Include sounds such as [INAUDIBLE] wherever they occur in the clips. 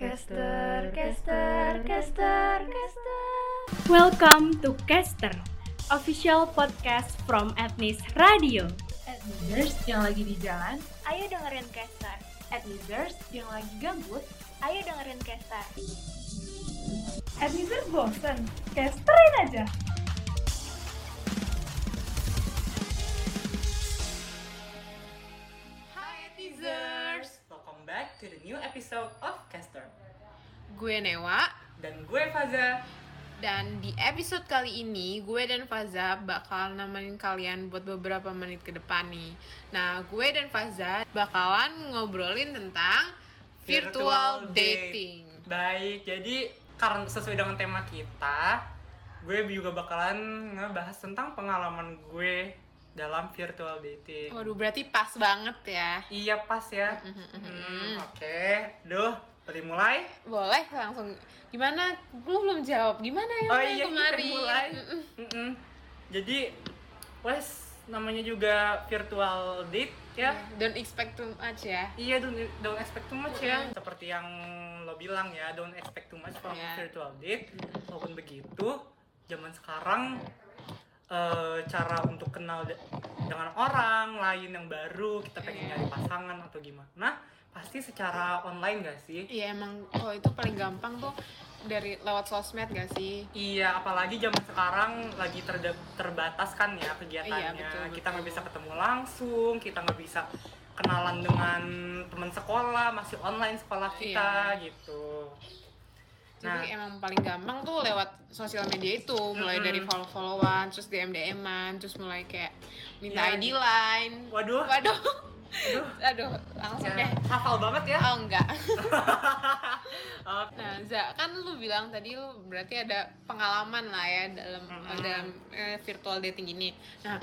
Caster, caster, caster, caster. Welcome to Caster, official podcast from Etnis Radio. Admisers yang lagi di jalan, Ayo dengerin Caster. admisers yang lagi gabut, Ayo dengerin Caster. admisers bosen, casterin aja. To the new episode of Caster. Gue Newa Dan gue Faza. dan di episode kali ini gue dan Faza bakal nemenin kalian buat beberapa menit ke depan nih. Nah, gue dan Faza bakalan ngobrolin tentang virtual, Virtual date. dating. Baik, jadi karena sesuai dengan tema kita, gue juga bakalan ngebahas tentang pengalaman gue dalam virtual dating. Waduh, berarti pas banget ya. Iya pas ya. Hmm, Oke, duh, dari mulai. Boleh langsung gimana? Lu belum jawab. Gimana ya Oh yang iya, kemarin? kita mulai. Mm-mm. Mm-mm. Jadi, wes namanya juga virtual date ya. Don't expect too much ya. Iya, don't, don't expect too much ya. Seperti yang lo bilang ya, don't expect too much from Iya. virtual date. Walaupun begitu, zaman sekarang eh, cara untuk kenal de- dengan orang lain yang baru, kita pengen Iya. nyari pasangan atau gimana, pasti secara online gak sih? Iya emang kalau itu paling gampang tuh dari lewat sosmed gak sih? Iya, apalagi zaman sekarang lagi terda- terbatas kan ya kegiatannya. Iya, betul, Kita betul. nggak bisa ketemu langsung, kita nggak bisa kenalan dengan teman sekolah, masih online sekolah kita Iya. gitu. Jadi Nah. emang paling gampang tuh lewat sosial media itu, mulai Mm-mm. dari follow-followan, terus DM DM-an, terus mulai kayak minta Iya. ID line. Waduh, Waduh, aduh, aduh, langsung ya, deh. hafal banget ya. Oh enggak. [LAUGHS] Oke. Nah, Za, kan lu bilang tadi lu berarti ada pengalaman lah ya dalam Mm-mm. dalam eh, virtual dating ini. Nah,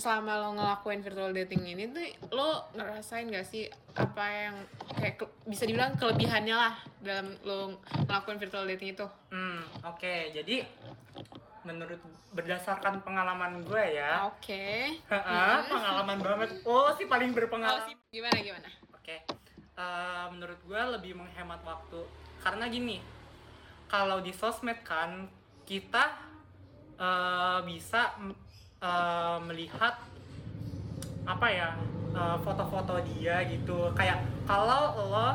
selama lo ngelakuin virtual dating ini tuh lo ngerasain gak sih apa yang kayak bisa dibilang kelebihannya lah dalam lo ngelakuin virtual dating itu? Hmm, oke. Jadi menurut berdasarkan pengalaman gue ya, Oke. Heeh, pengalaman banget. Oh, si paling Oh, berpengalaman. sih, gimana gimana? Oke, Eh, menurut gue lebih menghemat waktu karena gini, kalau di sosmed kan kita eh, bisa eh, melihat apa ya eh, foto-foto dia gitu. Kayak kalau lo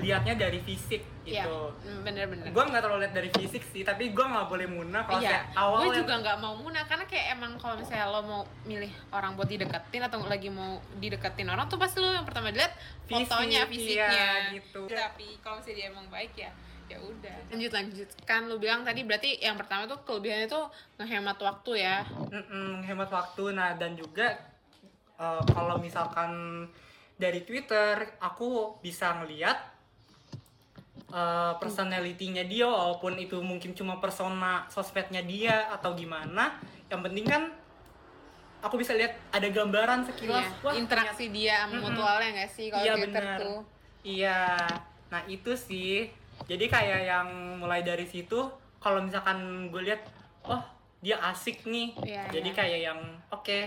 lihatnya dari fisik Iya, gitu. mm, bener-bener. Gue nggak terlalu lihat dari fisik sih, tapi gue nggak boleh munah kalau Iya, kayak awal gue juga nggak mau munah karena kayak emang kalau misalnya lo mau milih orang buat dideketin atau lagi mau dideketin orang tuh pasti lo yang pertama dilihat Fisik, fotonya, iya, fisiknya gitu. Tapi kalau misalnya dia emang baik ya ya udah. Lanjut lanjut kan lo bilang tadi berarti yang pertama tuh kelebihannya tuh ngehemat waktu ya. Mm-mm, hemat waktu nah dan juga eh, kalau misalkan dari Twitter aku bisa ngeliat eh, personality-nya dia walaupun itu mungkin cuma persona sosmednya dia atau gimana yang penting kan aku bisa lihat ada gambaran sekilas Iya, wah interaksi dia sama Mm-mm. mutualnya nggak sih kalau Iya, Twitter bener. tuh. Iya, nah itu sih. Jadi kayak yang mulai dari situ, kalau misalkan gue lihat, oh dia asik nih. Iya, Jadi iya. kayak yang oke.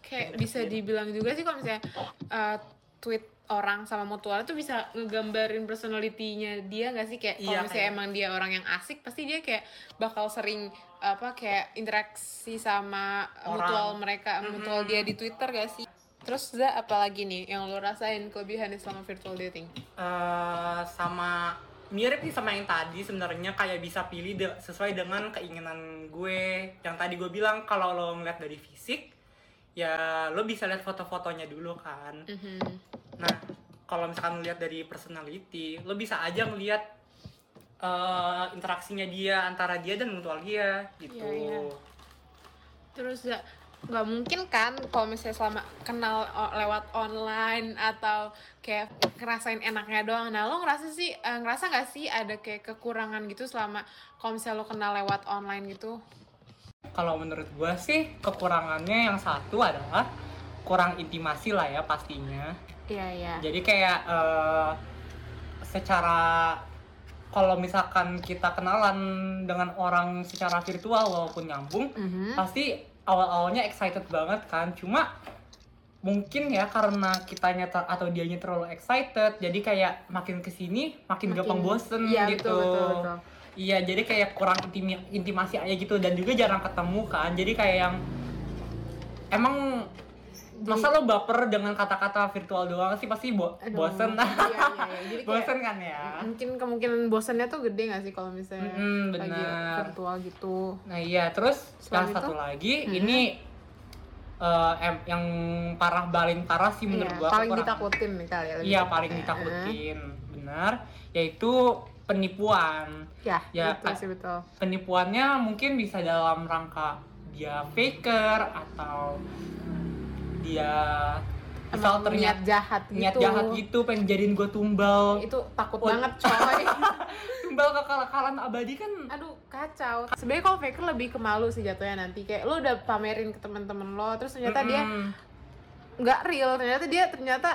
kayak Gitu bisa dibilang juga sih kalau misalnya uh, tweet orang sama mutual itu bisa ngegambarin personality-nya dia nggak sih kayak kalau Iya, misalnya kayak- emang dia orang yang asik pasti dia kayak bakal sering apa kayak interaksi sama Orang. mutual mereka Mhm. mutual dia di Twitter gak sih terus Za apalagi nih yang lo rasain kelebihannya selama virtual dating eh, sama mirip sih sama yang tadi sebenarnya kayak bisa pilih de- sesuai dengan keinginan gue. Yang tadi gue bilang kalau lo ngeliat dari fisik, ya lo bisa lihat foto-fotonya dulu kan. Mhm. Nah, kalau misalkan lihat dari personality, lo bisa aja ngelihat eh, interaksinya dia antara dia dan mutual dia gitu. Iya, iya. Terus Za, nggak mungkin kan kalau misalnya selama kenal lewat online atau kayak ngerasain enaknya doang. Nah lo ngerasa sih eh, ngerasa nggak sih ada kayak kekurangan gitu selama kalau misalnya lo kenal lewat online gitu? Kalau menurut gue sih kekurangannya yang satu adalah kurang intimasi lah ya pastinya. Iya iya. Jadi kayak eh, secara kalau misalkan kita kenalan dengan orang secara virtual walaupun nyambung, Mhm. pasti awal-awalnya excited banget kan. Cuma mungkin ya karena kitanya ter- atau dianya terlalu excited jadi kayak makin ke sini makin, gampang bosen iya, gitu betul, betul, betul. iya jadi kayak kurang intimi- intimasi aja gitu dan juga jarang ketemu kan jadi kayak yang emang masa lo baper dengan kata-kata virtual doang sih? Pasti bo- Aduh, bosen. iya, iya, iya. [LAUGHS] Jadi bosen kan ya? mungkin kemungkinan bosannya tuh gede gak sih kalau misalnya Mm-mm, lagi benar. virtual gitu? Nah iya. Terus Selain yang satu lagi Mhm. ini em- yang parah paling parah sih menurut Iya, gua paling kekurangan. ditakutin nih kali ya lebih Iya paling ditakutin. Benar. Yaitu penipuan. ya, Ya, betul sih betul. Penipuannya mungkin bisa dalam rangka dia faker atau dia Emang ternyata niat jahat gitu niat jahat gitu pengen jadiin gue tumbal itu takut Oh. banget coy [LAUGHS] tumbal kekalahan abadi kan aduh kacau sebenarnya kalau faker lebih ke malu sih jatuhnya nanti kayak lo udah pamerin ke teman-teman lo terus ternyata dia Mm-mm. nggak real ternyata dia ternyata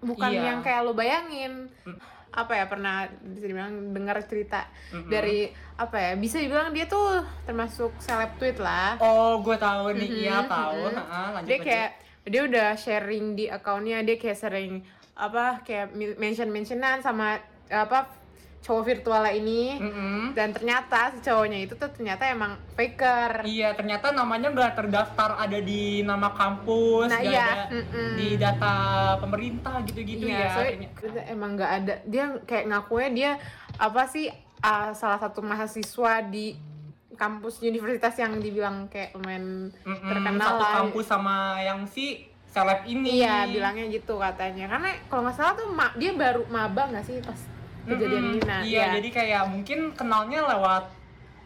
bukan Iya. yang kayak lo bayangin Mm. apa ya pernah bisa dibilang dengar cerita Mm-mm. dari apa ya bisa dibilang dia tuh termasuk seleb tweet lah oh gue tahu nih Mhm, iya tahu mhm. Heeh, lanjut, dia lanjut. kayak dia udah sharing di akunnya dia kayak sering apa kayak mention mentionan sama apa cowok virtualnya ini Mm-mm. dan ternyata si cowoknya itu tuh ternyata emang faker Iya, ternyata namanya nggak terdaftar ada di nama kampus, nah iya ada mm-mm. di data pemerintah gitu-gitu Iya, ya. Ternyata- emang nggak ada dia kayak ngakunya dia apa sih uh, salah satu mahasiswa di kampus universitas yang dibilang kayak lumayan Mm-mm, terkenal satu lah. kampus sama yang si seleb ini. iya bilangnya gitu katanya karena kalau nggak salah tuh ma- dia baru maba nggak sih pas kejadian Mm-mm, ini nah Iya, jadi kayak mungkin kenalnya lewat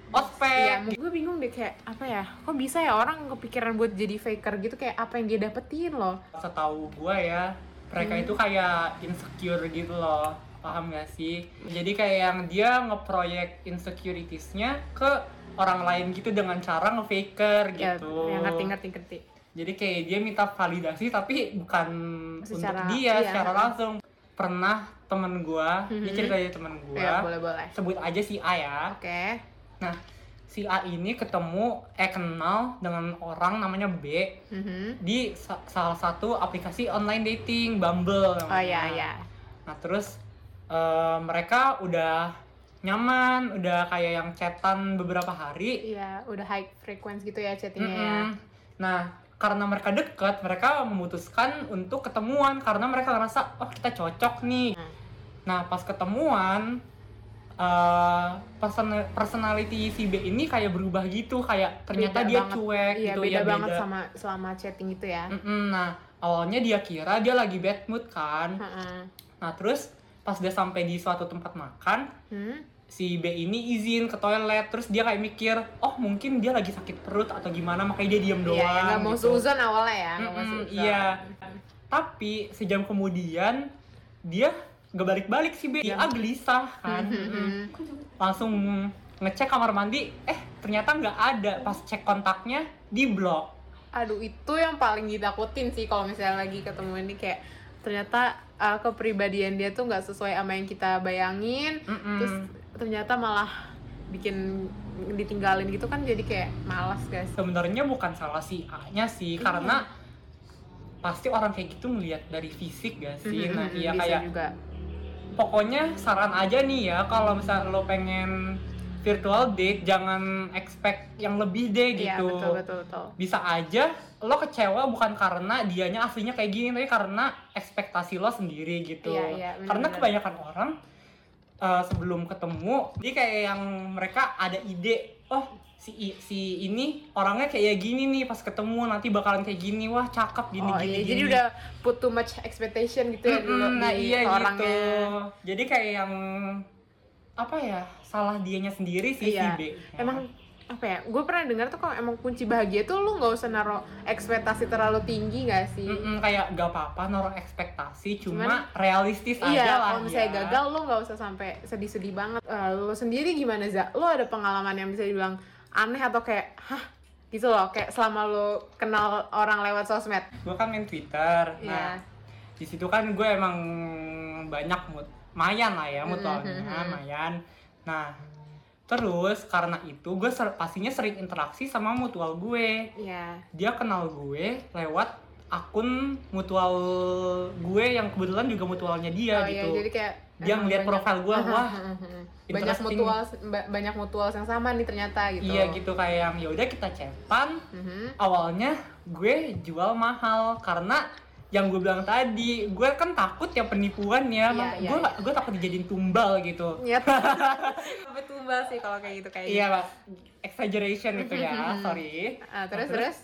Iya, ospek. gue bingung deh kayak apa ya? Kok bisa ya orang kepikiran buat jadi faker gitu kayak apa yang dia dapetin loh? Setahu gua ya, mereka Hmm. itu kayak insecure gitu loh. Paham gak sih? Jadi kayak yang dia ngeproyek insecuritiesnya ke orang lain gitu dengan cara nge-faker Ya, gitu. yang ngerti ngerti ngerti. jadi kayak dia minta validasi tapi bukan Secara- untuk dia iya. secara langsung pernah temen gua dia Mhm. cerita dari temen Ya gua boleh boleh. sebut aja si A ya Oke. nah si A ini ketemu eh kenal dengan orang namanya B Mhm. di sa- salah satu aplikasi online dating Bumble Oh iya iya. nah terus eh, mereka udah nyaman udah kayak yang chatan beberapa hari Iya udah high frequency gitu ya chattingnya ya. Mm-mm. Nah, karena mereka dekat, mereka memutuskan untuk ketemuan karena mereka ngerasa oh kita cocok nih. Hmm. Nah, pas ketemuan eh person- personality si B ini kayak berubah gitu, kayak ternyata Beda dia banget. cuek Iya gitu beda ya banget beda. sama selama chatting itu ya. Mm-mm. Nah, awalnya dia kira dia lagi bad mood kan. Heeh. Nah, terus pas dia sampai di suatu tempat makan, Hmm? Si B ini izin ke toilet, terus dia kayak mikir, oh mungkin dia lagi sakit perut atau gimana, makanya dia diem doang. Iya, ya, nggak mau gitu. suzon awalnya ya, suzon. iya. Tapi sejam kemudian dia gak balik-balik sih B. Dia Iya. gelisah kan. Mm-mm. mhm. Langsung ngecek kamar mandi, eh ternyata nggak ada. Pas cek kontaknya di blok. Aduh itu yang paling ditakutin sih kalau misalnya lagi ketemu ini kayak ternyata uh, kepribadian dia tuh nggak sesuai sama yang kita bayangin. Mm-mm. Terus ternyata malah bikin ditinggalin gitu kan jadi kayak malas guys. Sebenarnya bukan salah si A-nya sih, Iya. karena pasti orang kayak gitu ngelihat dari fisik gak sih? Mhm, Nah, mhm, iya kayak juga. pokoknya saran aja nih ya kalau misalnya lo pengen virtual date jangan expect yang lebih deh Iya gitu. betul betul betul. Bisa aja lo kecewa bukan karena dianya aslinya kayak gini tapi karena ekspektasi lo sendiri gitu. Iya, iya, karena kebanyakan orang uh, sebelum ketemu dia kayak yang mereka ada ide, oh si si ini orangnya kayak gini nih pas ketemu nanti bakalan kayak gini wah cakep gini oh gini iya, gini. jadi udah put too much expectation gitu ya dulu nah iya orangnya. gitu. Jadi kayak yang apa ya salah dianya sendiri sih Iya. si B. Emang apa ya? Gue pernah dengar tuh kalau emang kunci bahagia tuh lu nggak usah naruh ekspektasi terlalu tinggi gak sih? Mm-mm, kayak gak apa-apa naruh ekspektasi cuma Cuman, realistis aja Iya, lah kalau misalnya ya. gagal lo nggak usah sampai sedih-sedih banget. Eh, lo sendiri gimana za? Lo ada pengalaman yang bisa dibilang aneh atau kayak hah gitu loh kayak selama lo kenal orang lewat sosmed. Gue kan main Twitter. Iya. Nah, di situ kan gue emang banyak mood mayan lah ya mutualnya Mhm. mayan. Nah, terus karena itu gue ser- pastinya sering interaksi sama mutual gue. Iya. Dia kenal gue lewat akun mutual gue yang kebetulan juga mutualnya dia oh iya, gitu jadi kayak dia ngeliat profil gua, wah, banyak mutual ba- banyak mutual yang sama nih ternyata gitu iya gitu kayak yang ya udah kita chatan Mhm. awalnya gue jual mahal karena yang gue bilang tadi gue kan takut ya penipuan ya Mak- iya, gue iya. gue takut dijadiin tumbal gitu Iya. Sampai [LAUGHS] tumbal sih kalau kayak gitu kayak iya Pak. exaggeration itu ya Mhm. sorry Ah, terus Nah, terus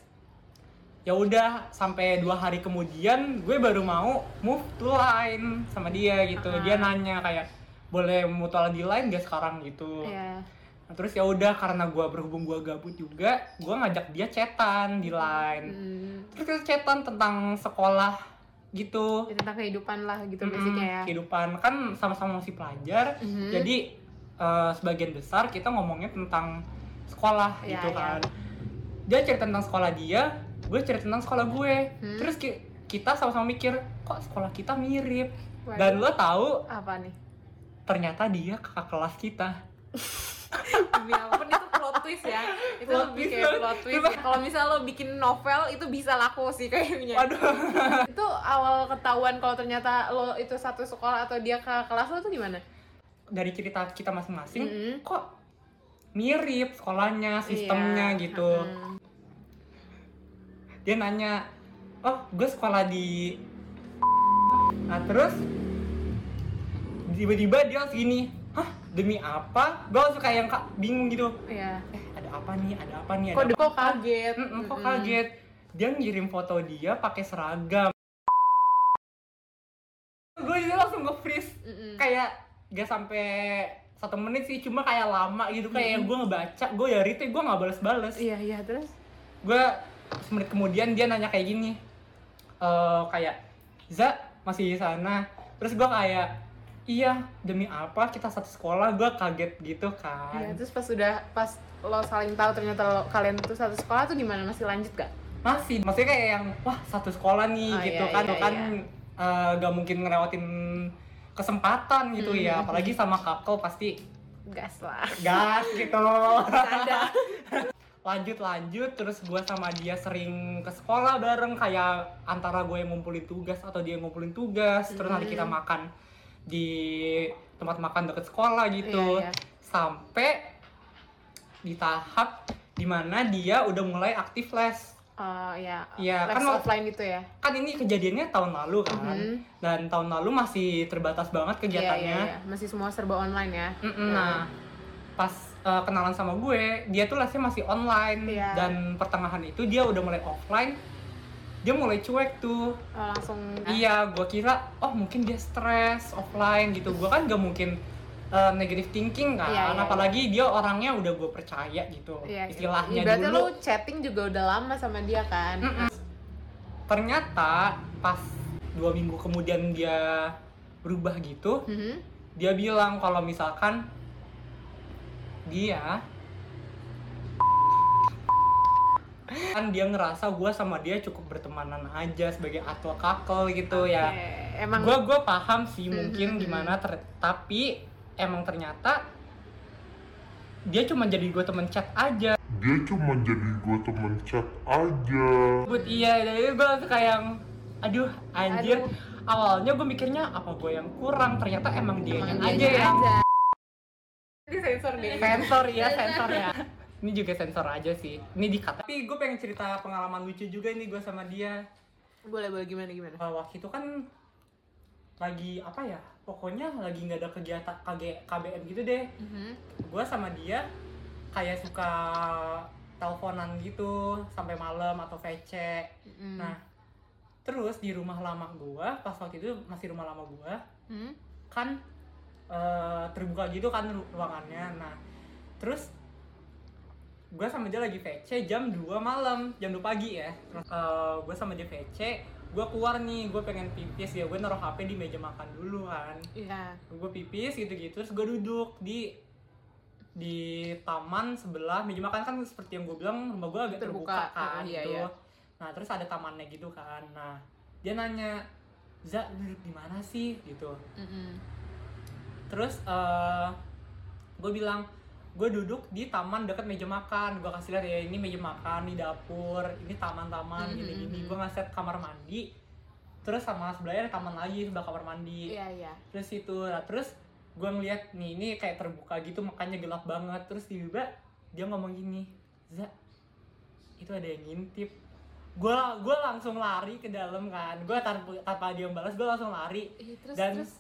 ya udah sampai dua hari kemudian gue baru mau move to line sama dia gitu Ah. dia nanya kayak boleh mutual di line gak sekarang gitu Iya. Nah, terus ya udah karena gue berhubung gue gabut juga gue ngajak dia chatan di line Hmm. terus kita chatan tentang sekolah gitu Ya, tentang kehidupan lah gitu Mm-mm, basicnya ya. kehidupan kan sama-sama masih pelajar Mhm. jadi eh, sebagian besar kita ngomongnya tentang sekolah Iya, gitu iya. kan dia cerita tentang sekolah dia gue cerita tentang sekolah gue Hmm. terus ki- kita sama-sama mikir kok sekolah kita mirip Waduh. dan lo tahu apa nih? ternyata dia kakak kelas kita [LAUGHS] Demi apa pun itu plot twist ya. Itu Plot lebih twist kayak plot twist. ya. Kalau misal lo bikin novel itu bisa laku sih kayaknya. waduh [LAUGHS] itu awal ketahuan kalau ternyata lo itu satu sekolah atau dia ke kelas lo tuh gimana? dari cerita kita masing-masing Mm-mm. kok mirip sekolahnya sistemnya Iya. gitu Mm. dia nanya oh gue sekolah di nah terus tiba-tiba dia langsung gini hah demi apa? Gue langsung kayak yang bingung gitu. Iya. eh ada apa nih? Ada apa nih? Ada Kok apa kok kaget? Mm-mm, kok Mm-mm. kaget? Dia ngirim foto dia pakai seragam. Gue juga langsung nge-freeze. Mm-mm. kayak gak sampai satu menit sih cuma kayak lama gitu. Kayak gue ngebaca gue ya retweet gue nggak bales-bales Iya iya terus. gue semenit kemudian dia nanya kayak gini. Eh kayak za masih di sana? Terus gue kayak iya demi apa kita satu sekolah? Gue kaget gitu kan. Iya terus pas sudah pas lo saling tahu ternyata lo, kalian tuh satu sekolah tuh gimana? Masih lanjut gak? masih maksudnya kayak yang wah satu sekolah nih Oh, gitu iya, kan. iya, kan iya. eh, gak mungkin ngelewatin kesempatan gitu Hmm, ya. Hmm, apalagi sama kakak pasti Gas lah. gas gitu. [LAUGHS] Lanjut lanjut. Terus gue sama dia sering ke sekolah bareng. Kayak antara gue yang ngumpulin tugas atau dia yang ngumpulin tugas. Terus nanti kita Hmm. makan di tempat makan deket sekolah gitu Iya, iya. sampai di tahap di mana dia udah mulai aktif les Oh ya. Iya, Les kan offline gitu ya. kan ini kejadiannya tahun lalu kan Mhm. dan tahun lalu masih terbatas banget Iya kegiatannya iya iya. Masih semua serba online ya. Mm-mm, nah pas uh, kenalan sama gue dia tuh lesnya masih online Iya. dan pertengahan itu dia udah mulai offline dia mulai cuek tuh Oh, langsung iya gue kira oh mungkin dia stres offline gitu gue kan gak mungkin uh, negative thinking kan Iya, iya, apalagi dia orangnya udah gue percaya gitu Iya, istilahnya iya. Berarti dulu lu chatting juga udah lama sama dia kan? Mm-mm. ternyata pas dua minggu kemudian dia berubah gitu Mhm. dia bilang kalau misalkan dia kan dia ngerasa gue sama dia cukup bertemanan aja sebagai atau kakel gitu ya Oke, Emang gue gue paham sih Mhm, mungkin mhm. gimana ter- tapi emang ternyata dia cuma jadi gue temen chat aja dia cuma jadi gue temen chat aja But iya jadi gue langsung kayak yang aduh anjir Aduh. awalnya gue mikirnya apa gue yang kurang ternyata emang dia yang aja. Ini sensor deh. sensor ya sensor ya ini juga sensor aja sih ini dikat tapi gue pengen cerita pengalaman lucu juga ini gue sama dia Boleh boleh gimana gimana? Uh, waktu itu kan lagi apa ya pokoknya lagi nggak ada kegiatan KG, KBM gitu deh Mhm. gue sama dia kayak suka teleponan gitu sampai malam atau VC Mhm. nah terus di rumah lama gue pas waktu itu masih rumah lama gue Mhm. kan eh, terbuka gitu kan ru- ruangannya nah terus gue sama dia lagi VC jam 2 malam jam 2 pagi ya. Terus gue sama dia VC gue keluar nih gue pengen pipis ya gue naruh HP di meja makan dulu kan. Iya. gue pipis gitu-gitu terus gue duduk di di taman sebelah meja makan. Kan seperti yang gue bilang rumah gue agak terbuka, Terbuka, kan iya, gitu. iya. nah terus ada tamannya gitu kan. Nah dia nanya Za duduk di mana sih? Gitu. Mhm. terus gue bilang gue duduk di taman deket meja makan. Gue kasih lihat ya ini meja makan di dapur. Ini taman-taman Mhm, gini-gini. mhm. gue ngasih liat kamar mandi. Terus sama sebelahnya ada taman lagi sebelah kamar mandi. Iya iya. terus itu. Nah, terus gue ngeliat nih ini kayak terbuka gitu makanya gelap banget. Terus tiba-tiba dia ngomong gini Za itu ada yang ngintip. Gue gue langsung lari ke dalam kan. Gue tanpa tanpa dia balas gue langsung lari. Ih, terus dan terus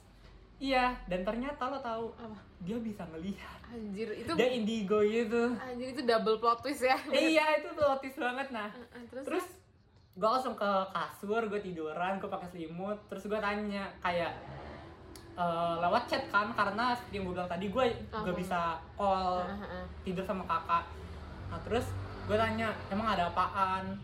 iya dan ternyata lo tahu apa? dia bisa ngelihat. Anjir itu dia indigo gitu. Anjir itu double plot twist ya. iya itu plotis banget nah. Heeh, terus terus? Gue langsung ke kasur gue tiduran gue pakai selimut. Terus gue tanya kayak eh, lewat chat kan karena seperti yang gue bilang tadi gue gak bisa call tidur sama kakak. Nah terus gue tanya emang ada apaan?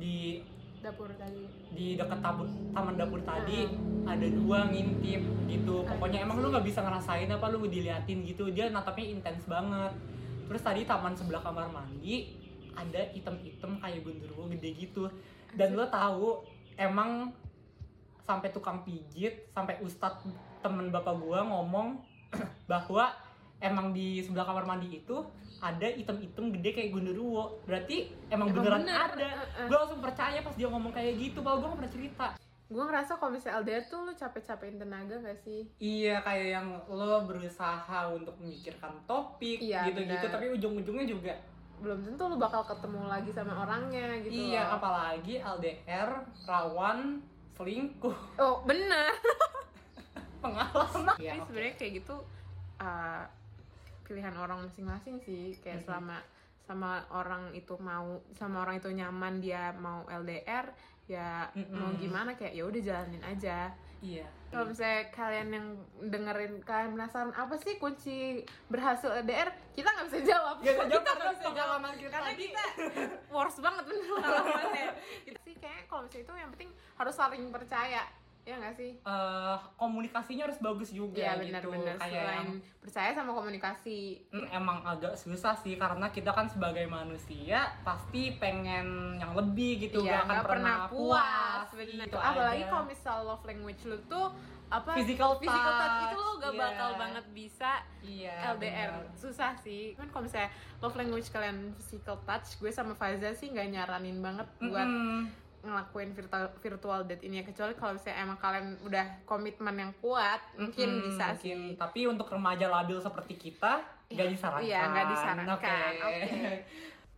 Di dapur tadi. di dekat tabur taman dapur tadi ada dua ngintip gitu. Pokoknya emang lu nggak bisa ngerasain apa lu diliatin gitu. Dia natapnya intens banget. Terus tadi taman sebelah kamar mandi ada item-item kayak genderuwo gede gitu. Dan lo tahu emang sampai tukang pijit sampai ustadz temen bapak gua ngomong [CLEARS THROAT] bahwa emang di sebelah kamar mandi itu ada item-item gede kayak genderuwo berarti emang, Emang beneran bener, ada. Heeh. gue langsung percaya pas dia ngomong kayak gitu. Padahal gue gak pernah cerita. Gue ngerasa kalau misalnya LDR tuh lu capek-capekin tenaga gak sih? iya kayak yang lo berusaha untuk memikirkan topik Iya, gitu-gitu. tapi ujung-ujungnya juga Belum tentu lu bakal ketemu lagi sama orangnya gitu iya loh. apalagi LDR rawan selingkuh. Oh bener. [LAUGHS] Pengalaman. Tapi sebenarnya kayak gitu uh, pilihan orang masing-masing sih. Kayak Mhm. selama sama orang itu mau sama orang itu nyaman dia mau LDR ya Mhm. mau gimana kayak ya udah jalanin aja. Iya kalau misalnya kalian yang dengerin kalian penasaran apa sih kunci berhasil LDR kita nggak bisa jawab. Gak bisa jawab Kita nggak bisa jawab. kita karena tadi. kita worst banget pengalamannya. Sih kayaknya kalau misalnya itu yang penting harus saling percaya ya nggak sih? Eh, komunikasinya harus bagus juga Iya gitu. benar-benar. Kayak selain yang percaya sama komunikasi. Hmm, emang agak susah sih karena kita kan sebagai manusia pasti pengen yang lebih gitu Iya, gak akan nggak pernah puas, bener. gitu apalagi kalau misal love language lu tuh apa Physical physical touch touch, itu lu gak iya. bakal banget bisa iya, LDR benar. susah sih. Kan kalau misalnya love language kalian physical touch gue sama Faza sih nggak nyaranin banget buat Mm-mm. Ngelakuin virtual virtual date ini ya kecuali kalau misalnya emang kalian udah komitmen yang kuat mungkin Mm-mm, bisa mungkin. sih tapi untuk remaja labil seperti kita nggak disarankan iya nggak disarankan Oke.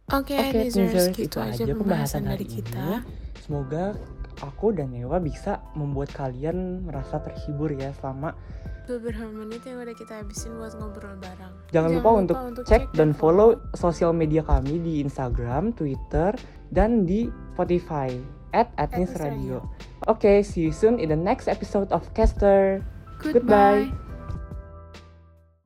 oke Oke, teasers, gitu itu aja pembahasan dari kita. ini. Semoga aku dan Ewa bisa membuat kalian merasa terhibur ya selama Beberapa menit yang udah kita habisin buat ngobrol bareng. Jangan lupa untuk cek dan follow sosial media kami di Instagram, Twitter, dan di Spotify at Atnis Radio. Oke, see you soon in the next episode of Caster. Goodbye. Goodbye.